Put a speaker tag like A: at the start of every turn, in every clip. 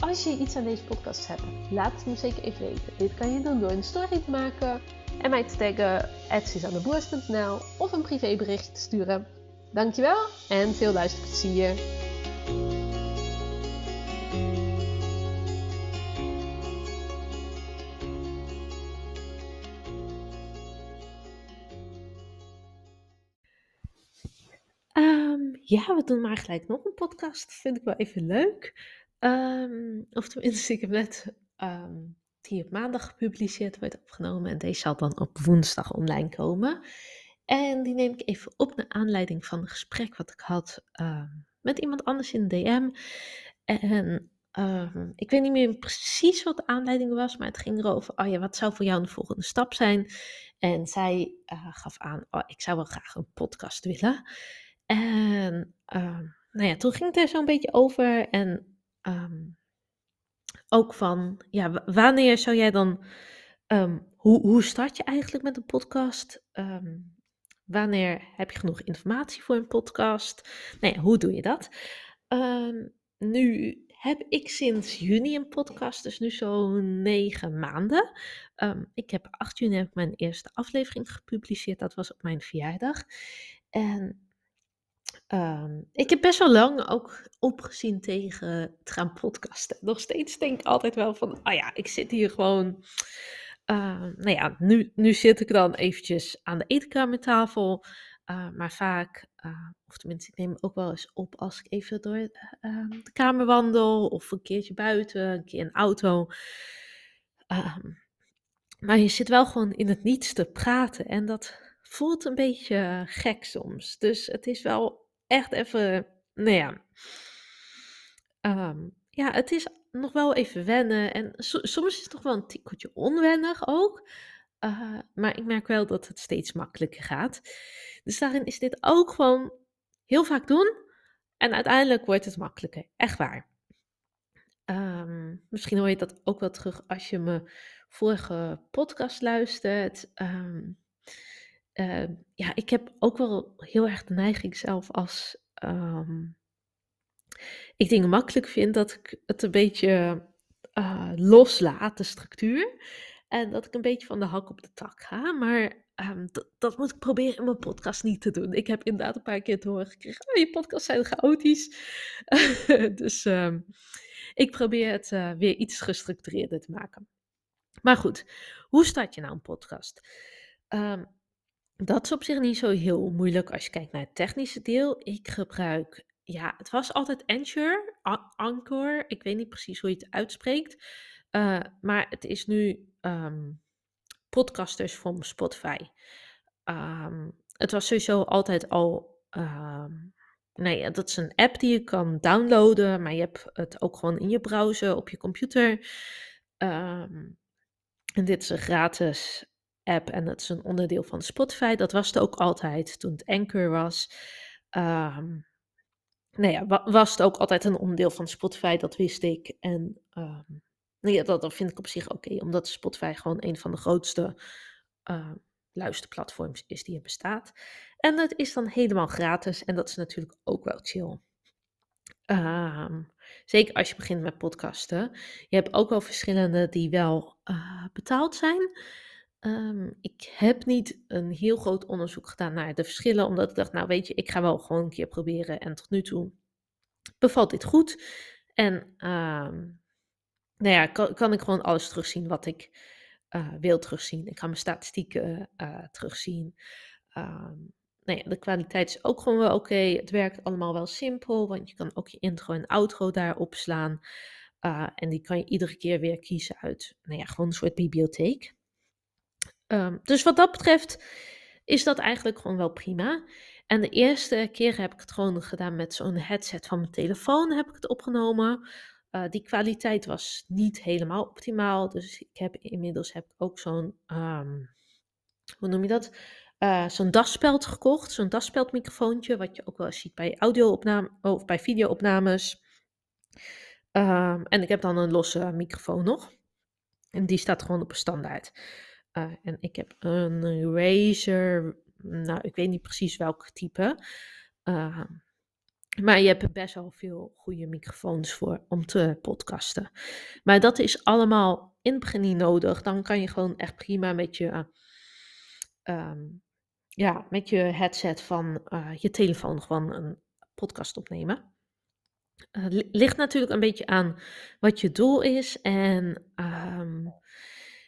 A: Als je iets aan deze podcast hebt, laat het me zeker even weten. Dit kan je doen door een story te maken en mij te taggen @suzanneboers.nl of een privébericht te sturen. Dankjewel en veel luisterplezier. Um, ja, we doen maar gelijk nog een podcast. Vind ik wel even leuk. Um, of tenminste, ik heb net um, die op maandag gepubliceerd, wordt opgenomen. En deze zal dan op woensdag online komen. En die neem ik even op naar aanleiding van een gesprek wat ik had met iemand anders in de DM. En ik weet niet meer precies wat de aanleiding was, maar het ging erover, oh ja, wat zou voor jou een volgende stap zijn? En zij uh, gaf aan, oh, ik zou wel graag een podcast willen. En nou ja, toen ging het er zo'n beetje over. En um, ook van, ja, wanneer zou jij dan, um, hoe, hoe start je eigenlijk met een podcast? Um, wanneer heb je genoeg informatie voor een podcast? Nou ja, hoe doe je dat? nu heb ik sinds juni een podcast, dus nu zo'n negen maanden. ik heb 8 juni heb ik mijn eerste aflevering gepubliceerd, dat was op mijn verjaardag. En Um, ik heb best wel lang ook opgezien tegen het gaan podcasten. Nog steeds denk ik altijd wel van, ah ja, ik zit hier gewoon. Uh, nou ja, nu, nu zit ik dan eventjes aan de eetkamertafel. Uh, maar vaak, uh, of tenminste, ik neem ook wel eens op als ik even door ehm, de kamer wandel. Of een keertje buiten, een keer in een auto. Maar je zit wel gewoon in het niets te praten. En dat voelt een beetje gek soms. Dus het is wel echt even, nou ja. Um, ja, het is nog wel even wennen. En soms is het toch wel een tikkeltje onwennig ook. Uh, maar ik merk wel dat het steeds makkelijker gaat. Dus daarin is dit ook gewoon heel vaak doen. En uiteindelijk wordt het makkelijker. Echt waar. Um, misschien hoor je dat ook wel terug als je mijn vorige podcast luistert. Um, uh, ja, ik heb ook wel heel erg de neiging zelf als um, ik dingen makkelijk vind, dat ik het een beetje uh, loslaat, de structuur. En dat ik een beetje van de hak op de tak ga. Maar um, dat moet ik proberen in mijn podcast niet te doen. Ik heb inderdaad een paar keer te horen gekregen: oh, je podcasts zijn chaotisch. dus ik probeer het uh, weer iets gestructureerder te maken. Maar goed, hoe start je nou een podcast? Um, dat is op zich niet zo heel moeilijk als je kijkt naar het technische deel. Ik gebruik, ja, het was altijd Anchor, Anchor. Ik weet niet precies hoe je het uitspreekt. Uh, maar het is nu um, podcasters van Spotify. Um, het was sowieso altijd al. Um, dat is een app die je kan downloaden, maar je hebt het ook gewoon in je browser op je computer. en dit is gratis app en dat is een onderdeel van Spotify. Dat was het ook altijd toen het Anchor was. Um, nou ja, was het ook altijd een onderdeel van Spotify, dat wist ik. En um, nou ja, dat, dat, vind ik op zich oké, omdat Spotify gewoon een van de grootste uh, luisterplatforms is die er bestaat. En het is dan helemaal gratis en dat is natuurlijk ook wel chill. Um, zeker als je begint met podcasten. Je hebt ook wel verschillende die wel uh, betaald zijn. Um, ik heb niet een heel groot onderzoek gedaan naar de verschillen, omdat ik dacht, nou weet je, ik ga wel gewoon een keer proberen. En tot nu toe bevalt dit goed. En um, nou ja, kan, kan, ik gewoon alles terugzien wat ik uh, wil terugzien. Ik kan mijn statistieken uh, terugzien. Um, nou ja, de kwaliteit is ook gewoon wel oké. Het werkt allemaal wel simpel, want je kan ook je intro en outro daar opslaan. Uh, en die kan je iedere keer weer kiezen uit, nou ja, gewoon een soort bibliotheek. Um, dus wat dat betreft is dat eigenlijk gewoon wel prima. En de eerste keer heb ik het gewoon gedaan met zo'n headset van mijn telefoon, heb ik het opgenomen. Uh, die kwaliteit was niet helemaal optimaal. Dus ik heb inmiddels heb ik ook zo'n, um, hoe noem je dat? Uh, zo'n daspeld gekocht. Zo'n daspeldmicrofoontje, wat je ook wel ziet bij audio-opnames of bij video-opnames. Um, en ik heb dan een losse microfoon nog. En die staat gewoon op een standaard. Uh, en ik heb een Razer, nou ik weet niet precies welk type. Uh, maar je hebt best wel veel goede microfoons voor om te podcasten. Maar dat is allemaal in het begin niet nodig. Dan kan je gewoon echt prima met je, um, ja, met je headset van uh, je telefoon gewoon een podcast opnemen. Uh, ligt natuurlijk een beetje aan wat je doel is. En um,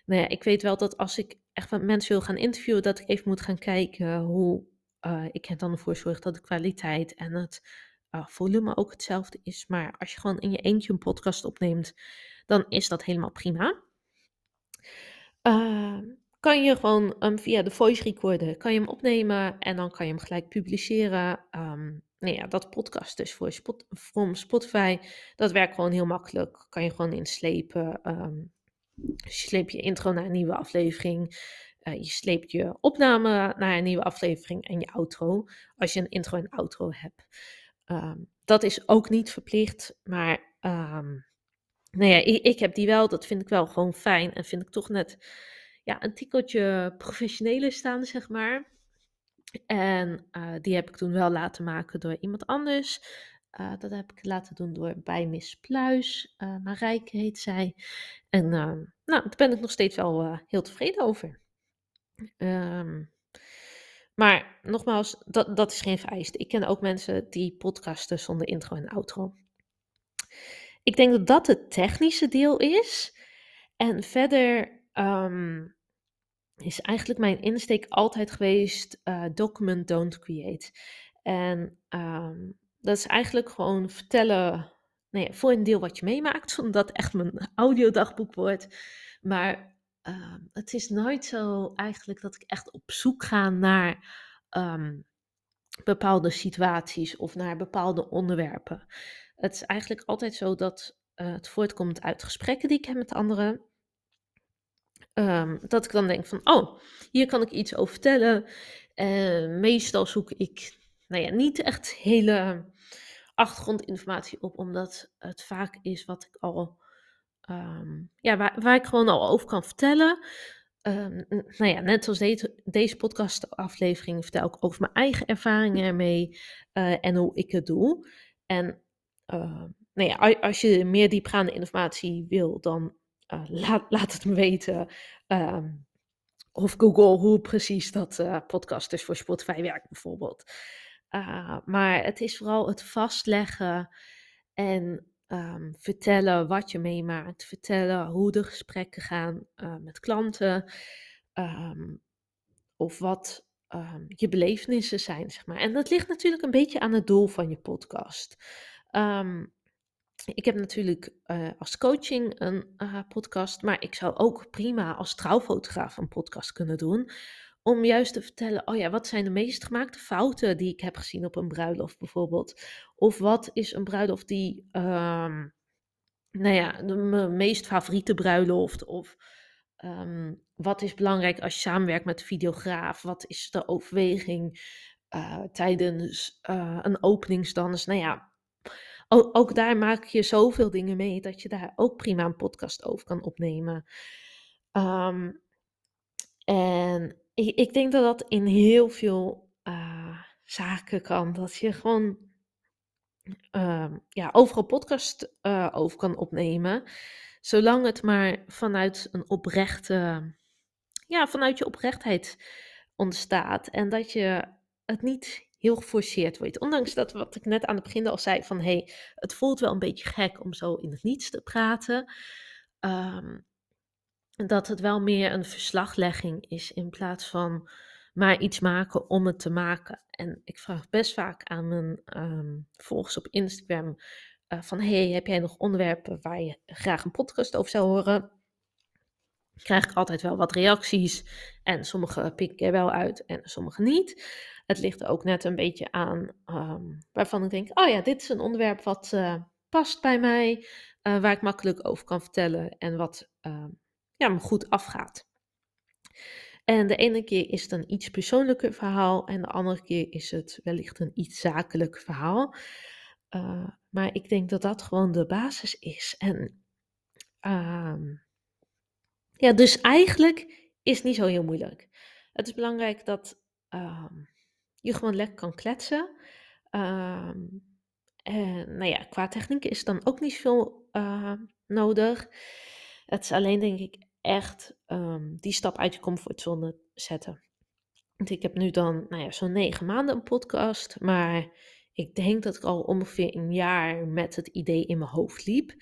A: nou ja, ik weet wel dat als ik echt wat mensen wil gaan interviewen, dat ik even moet gaan kijken hoe uh, ik er dan ervoor zorg dat de kwaliteit en het uh, volume ook hetzelfde is. Maar als je gewoon in je eentje een podcast opneemt, dan is dat helemaal prima. Uh, kan je gewoon um, via de voice recorder kan je hem opnemen en dan kan je hem gelijk publiceren. Um, nou ja, dat podcast dus voor Spotify, dat werkt gewoon heel makkelijk. Kan je gewoon inslepen. Dus je sleept je intro naar een nieuwe aflevering. Uh, je sleept je opname naar een nieuwe aflevering en je outro. Als je een intro en outro hebt. Um, dat is ook niet verplicht, maar um, nou ja, ik, ik, heb die wel. Dat vind ik wel gewoon fijn en vind ik toch net ja, een tikkeltje professioneler staan, zeg maar. En uh, die heb ik toen wel laten maken door iemand anders. Uh, dat heb ik laten doen door bij Miss Pluis. Uh, Marijke heet zij. En nou, daar ben ik nog steeds wel heel tevreden over. Um, maar nogmaals, dat, dat is geen vereiste. Ik ken ook mensen die podcasten zonder intro en outro. Ik denk dat dat het technische deel is. En verder um, is eigenlijk mijn insteek altijd geweest: document, don't create. En um, dat is eigenlijk gewoon vertellen voor een deel wat je meemaakt, zonder dat echt mijn audiodagboek wordt. Maar uh, het is nooit zo eigenlijk dat ik echt op zoek ga naar um, bepaalde situaties of naar bepaalde onderwerpen. Het is eigenlijk altijd zo dat uh, het voortkomt uit gesprekken die ik heb met anderen. Um, dat ik dan denk van, oh, hier kan ik iets over vertellen. Uh, meestal zoek ik, nou ja, niet echt hele achtergrondinformatie op, omdat het vaak is wat ik al um, ja, waar, waar ik gewoon al over kan vertellen. Um, nou ja, net zoals deze, deze podcastaflevering vertel ik over mijn eigen ervaringen ermee uh, en hoe ik het doe. En uh, nou ja, als je meer diepgaande informatie wil, dan uh, laat, laat het me weten. Of Google hoe precies dat uh, podcast dus voor Spotify werkt bijvoorbeeld. Uh, maar het is vooral het vastleggen en um, vertellen wat je meemaakt, vertellen hoe de gesprekken gaan uh, met klanten, um, of wat um, je belevenissen zijn, zeg maar. En dat ligt natuurlijk een beetje aan het doel van je podcast. ik heb natuurlijk uh, als coaching een uh, podcast, maar ik zou ook prima als trouwfotograaf een podcast kunnen doen. Om juist te vertellen, oh ja, wat zijn de meest gemaakte fouten die ik heb gezien op een bruiloft bijvoorbeeld? Of wat is een bruiloft die, um, nou ja, de, mijn meest favoriete bruiloft? Of um, wat is belangrijk als je samenwerkt met een videograaf? Wat is de overweging uh, tijdens uh, een openingsdans? Nou ja, ook, daar maak je zoveel dingen mee dat je daar ook prima een podcast over kan opnemen. Um, en ik, ik denk dat dat in heel veel uh, zaken kan. Dat je gewoon uh, ja, overal podcast uh, over kan opnemen. Zolang het maar vanuit een oprechte, ja, vanuit je oprechtheid ontstaat. En dat je het niet heel geforceerd wordt. Ondanks dat wat ik net aan het begin al zei van hey, het voelt wel een beetje gek om zo in het niets te praten. Um, dat het wel meer een verslaglegging is in plaats van maar iets maken om het te maken. En ik vraag best vaak aan mijn um, volgers op Instagram uh, van hey, heb jij nog onderwerpen waar je graag een podcast over zou horen? Krijg ik altijd wel wat reacties en sommige pik ik er wel uit en sommige niet. Het ligt ook net een beetje aan um, waarvan ik denk, oh ja, dit is een onderwerp wat uh, past bij mij. uh, waar ik makkelijk over kan vertellen en wat uh, ja, goed afgaat. En de ene keer is het een iets persoonlijker verhaal en de andere keer is het wellicht een iets zakelijk verhaal. Uh, maar ik denk dat dat gewoon de basis is. En uh, ja, dus eigenlijk is het niet zo heel moeilijk. Het is belangrijk dat uh, je gewoon lekker kan kletsen. en nou ja, qua techniek is dan ook niet veel nodig. Het is alleen denk ik echt um, die stap uit je comfortzone zetten. Want ik heb nu dan, nou ja, zo'n negen maanden een podcast, maar ik denk dat ik al ongeveer een jaar met het idee in mijn hoofd liep.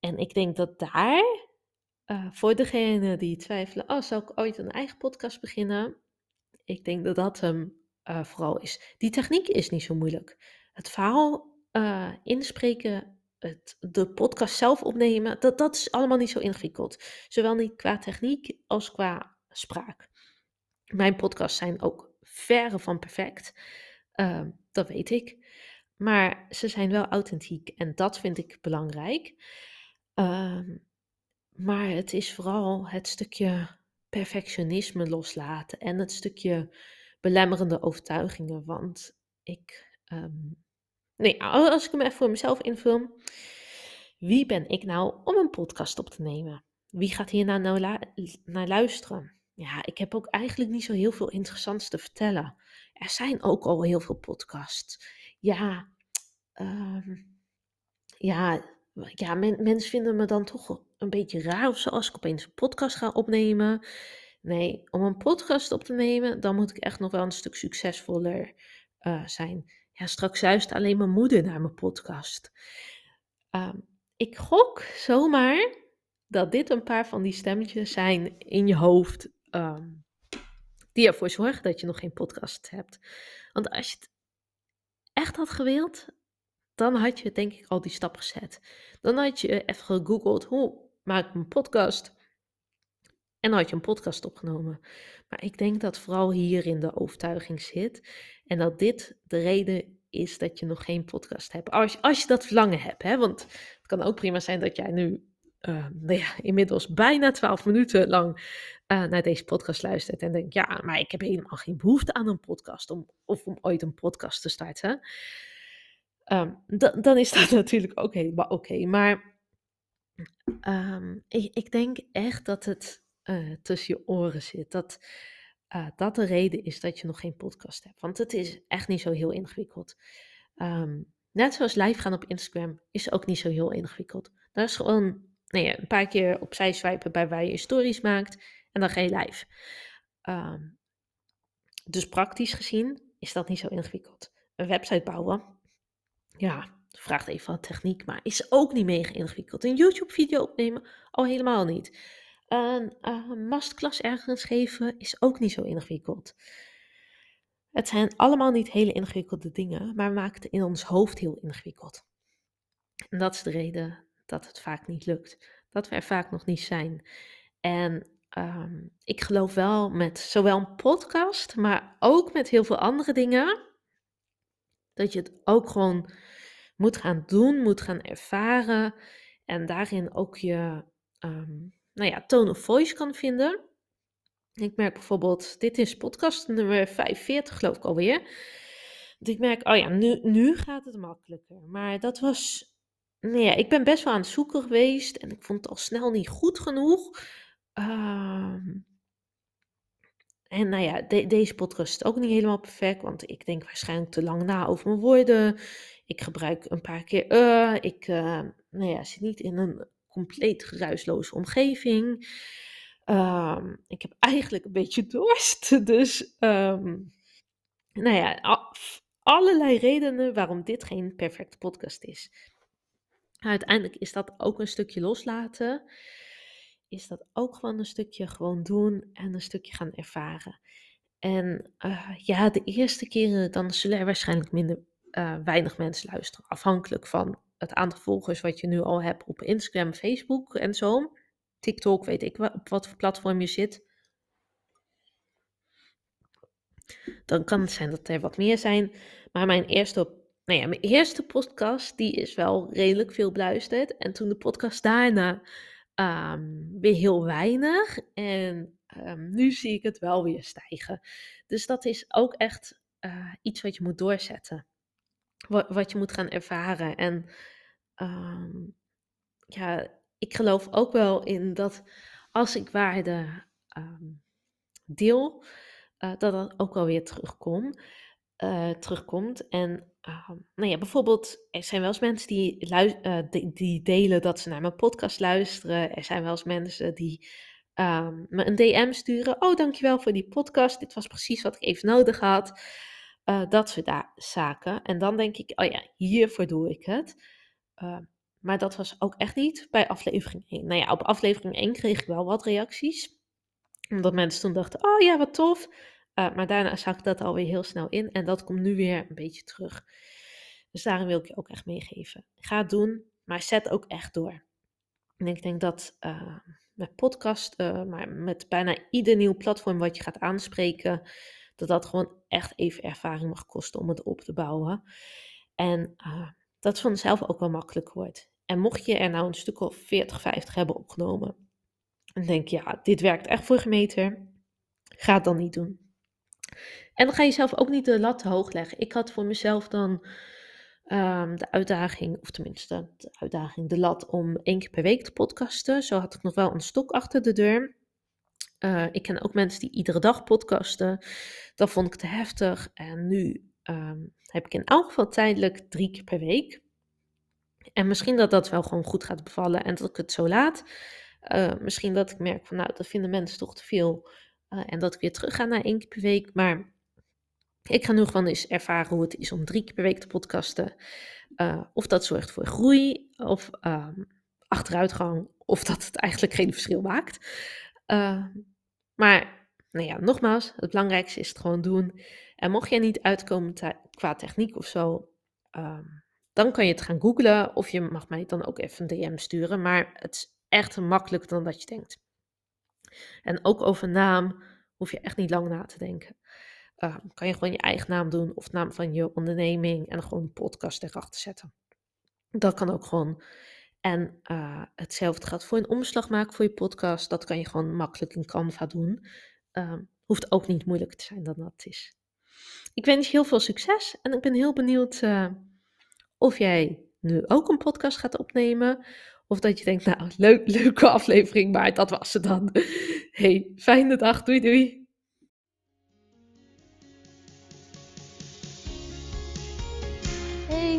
A: En ik denk dat daar, uh, voor degenen die twijfelen, oh, zou ik ooit een eigen podcast beginnen? Ik denk dat dat hem uh, vooral is. Die techniek is niet zo moeilijk. Het verhaal uh, inspreken het, de podcast zelf opnemen, dat, dat is allemaal niet zo ingewikkeld. Zowel niet qua techniek als qua spraak. Mijn podcasts zijn ook verre van perfect. Uh, dat weet ik. Maar ze zijn wel authentiek en dat vind ik belangrijk. Uh, maar het is vooral het stukje perfectionisme loslaten en het stukje belemmerende overtuigingen. Want ik um, Nee, als ik hem even voor mezelf invul. Wie ben ik nou om een podcast op te nemen? Wie gaat hier nou, nou naar luisteren? Ja, ik heb ook eigenlijk niet zo heel veel interessants te vertellen. Er zijn ook al heel veel podcasts. Ja, um, ja, ja mensen vinden me dan toch een beetje raar of als ik opeens een podcast ga opnemen. Nee, om een podcast op te nemen, dan moet ik echt nog wel een stuk succesvoller uh, zijn ja, straks juist alleen mijn moeder naar mijn podcast. Um, ik gok zomaar dat dit een paar van die stemmetjes zijn in je hoofd um, die ervoor zorgen dat je nog geen podcast hebt. Want als je het echt had gewild, dan had je denk ik al die stap gezet. Dan had je even gegoogeld hoe maak ik een podcast. En had je een podcast opgenomen. Maar ik denk dat vooral hier in de overtuiging zit. En dat dit de reden is dat je nog geen podcast hebt. Als, als je dat verlangen hebt. Hè? Want het kan ook prima zijn dat jij nu uh, nou ja, inmiddels bijna twaalf minuten lang uh, naar deze podcast luistert. En denkt, ja, maar ik heb helemaal geen behoefte aan een podcast. Om, of om ooit een podcast te starten. Um, dan is dat natuurlijk ook helemaal oké. Maar um, ik, ik, denk echt dat het uh, tussen je oren zit. Dat uh, dat de reden is dat je nog geen podcast hebt. Want het is echt niet zo heel ingewikkeld. Um, net zoals live gaan op Instagram is ook niet zo heel ingewikkeld. Dat is gewoon nou een paar keer opzij swipen bij waar je stories maakt en dan ga je live. Um, dus praktisch gezien is dat niet zo ingewikkeld. Een website bouwen, ja, vraagt even wat techniek, maar is ook niet mega ingewikkeld. Een YouTube-video opnemen, al helemaal niet. Een uh, masterclass ergens geven is ook niet zo ingewikkeld. Het zijn allemaal niet hele ingewikkelde dingen, maar maken het in ons hoofd heel ingewikkeld. En dat is de reden dat het vaak niet lukt. Dat we er vaak nog niet zijn. En um, ik geloof wel met zowel een podcast, maar ook met heel veel andere dingen, dat je het ook gewoon moet gaan doen, moet gaan ervaren en daarin ook je um, nou ja, tone of voice kan vinden. Ik merk bijvoorbeeld, dit is podcast nummer 45 geloof ik alweer. Dat ik merk, oh ja, nu, nu gaat het makkelijker. Maar dat was, nee, ja, ik ben best wel aan het zoeken geweest en ik vond het al snel niet goed genoeg. Uh, en nou ja, deze podcast is ook niet helemaal perfect, want ik denk waarschijnlijk te lang na over mijn woorden. Ik gebruik een paar keer uh, ik uh, nou ja, zit niet in een compleet geruisloze omgeving. Um, ik heb eigenlijk een beetje dorst. Dus, um, nou ja, allerlei redenen waarom dit geen perfecte podcast is. Uiteindelijk is dat ook een stukje loslaten. Is dat ook gewoon een stukje gewoon doen en een stukje gaan ervaren. En uh, ja, de eerste keren dan zullen er waarschijnlijk minder uh, weinig mensen luisteren. Afhankelijk van het aantal volgers wat je nu al hebt op Instagram, Facebook en zo. TikTok, weet ik op wat voor platform je zit. Dan kan het zijn dat er wat meer zijn. Maar mijn eerste nou ja, mijn eerste podcast, die is wel redelijk veel beluisterd. En toen de podcast daarna ehm, weer heel weinig. En ehm, nu zie ik het wel weer stijgen. Dus dat is ook echt eh, iets wat je moet doorzetten. Wat, wat je moet gaan ervaren. En ehm, ja, ik geloof ook wel in dat als ik waarde deel, uh, dat dat ook wel weer terugkomt. Uh, terugkomt. En uh, nou ja, bijvoorbeeld, er zijn wel eens mensen die, uh, die, delen dat ze naar mijn podcast luisteren. Er zijn wel eens mensen die um, me een DM sturen. Oh, dankjewel voor die podcast. Dit was precies wat ik even nodig had. Dat soort zaken. En dan denk ik, oh ja, hiervoor doe ik het. maar dat was ook echt niet bij aflevering 1. Nou ja, op aflevering 1 kreeg ik wel wat reacties omdat mensen toen dachten, oh ja, wat tof. Uh, maar daarna zag ik dat alweer heel snel in. En dat komt nu weer een beetje terug. Dus daarom wil ik je ook echt meegeven. Ga het doen, maar zet ook echt door. En ik denk dat uh, met podcast, uh, maar met bijna ieder nieuw platform wat je gaat aanspreken, dat dat gewoon echt even ervaring mag kosten om het op te bouwen. En dat het vanzelf ook wel makkelijk wordt. En mocht je er nou een stuk of 40, 50 hebben opgenomen, en denk, ja, dit werkt echt voor gemeter. Ga het dan niet doen. En dan ga je zelf ook niet de lat te hoog leggen. Ik had voor mezelf dan um, de uitdaging, of tenminste de uitdaging, de lat om één keer per week te podcasten. Zo had ik nog wel een stok achter de deur. Uh, ik ken ook mensen die iedere dag podcasten. Dat vond ik te heftig. En nu um, heb ik in elk geval tijdelijk drie keer per week. En misschien dat dat wel gewoon goed gaat bevallen en dat ik het zo laat. Uh, misschien dat ik merk van nou, dat vinden mensen toch te veel. Uh, en dat ik weer terug ga naar één keer per week. Maar ik ga nu gewoon eens ervaren hoe het is om drie keer per week te podcasten. Of dat zorgt voor groei of ehm, achteruitgang. Of dat het eigenlijk geen verschil maakt. Maar nou ja, nogmaals, het belangrijkste is het gewoon doen. En mocht jij niet uitkomen qua techniek of zo, ehm, dan kan je het gaan googlen. Of je mag mij dan ook even een DM sturen. Maar het echt makkelijker dan dat je denkt. En ook over naam hoef je echt niet lang na te denken. Uh, kan je gewoon je eigen naam doen of naam van je onderneming en gewoon een podcast erachter zetten. Dat kan ook gewoon. En uh, hetzelfde gaat voor een omslag maken voor je podcast. Dat kan je gewoon makkelijk in Canva doen. Uh, hoeft ook niet moeilijker te zijn dan dat is. Ik wens je heel veel succes en ik ben heel benieuwd eh, of jij nu ook een podcast gaat opnemen of dat je denkt, nou, leuk, leuke aflevering, maar dat was het dan. Hey, fijne dag. Doei doei.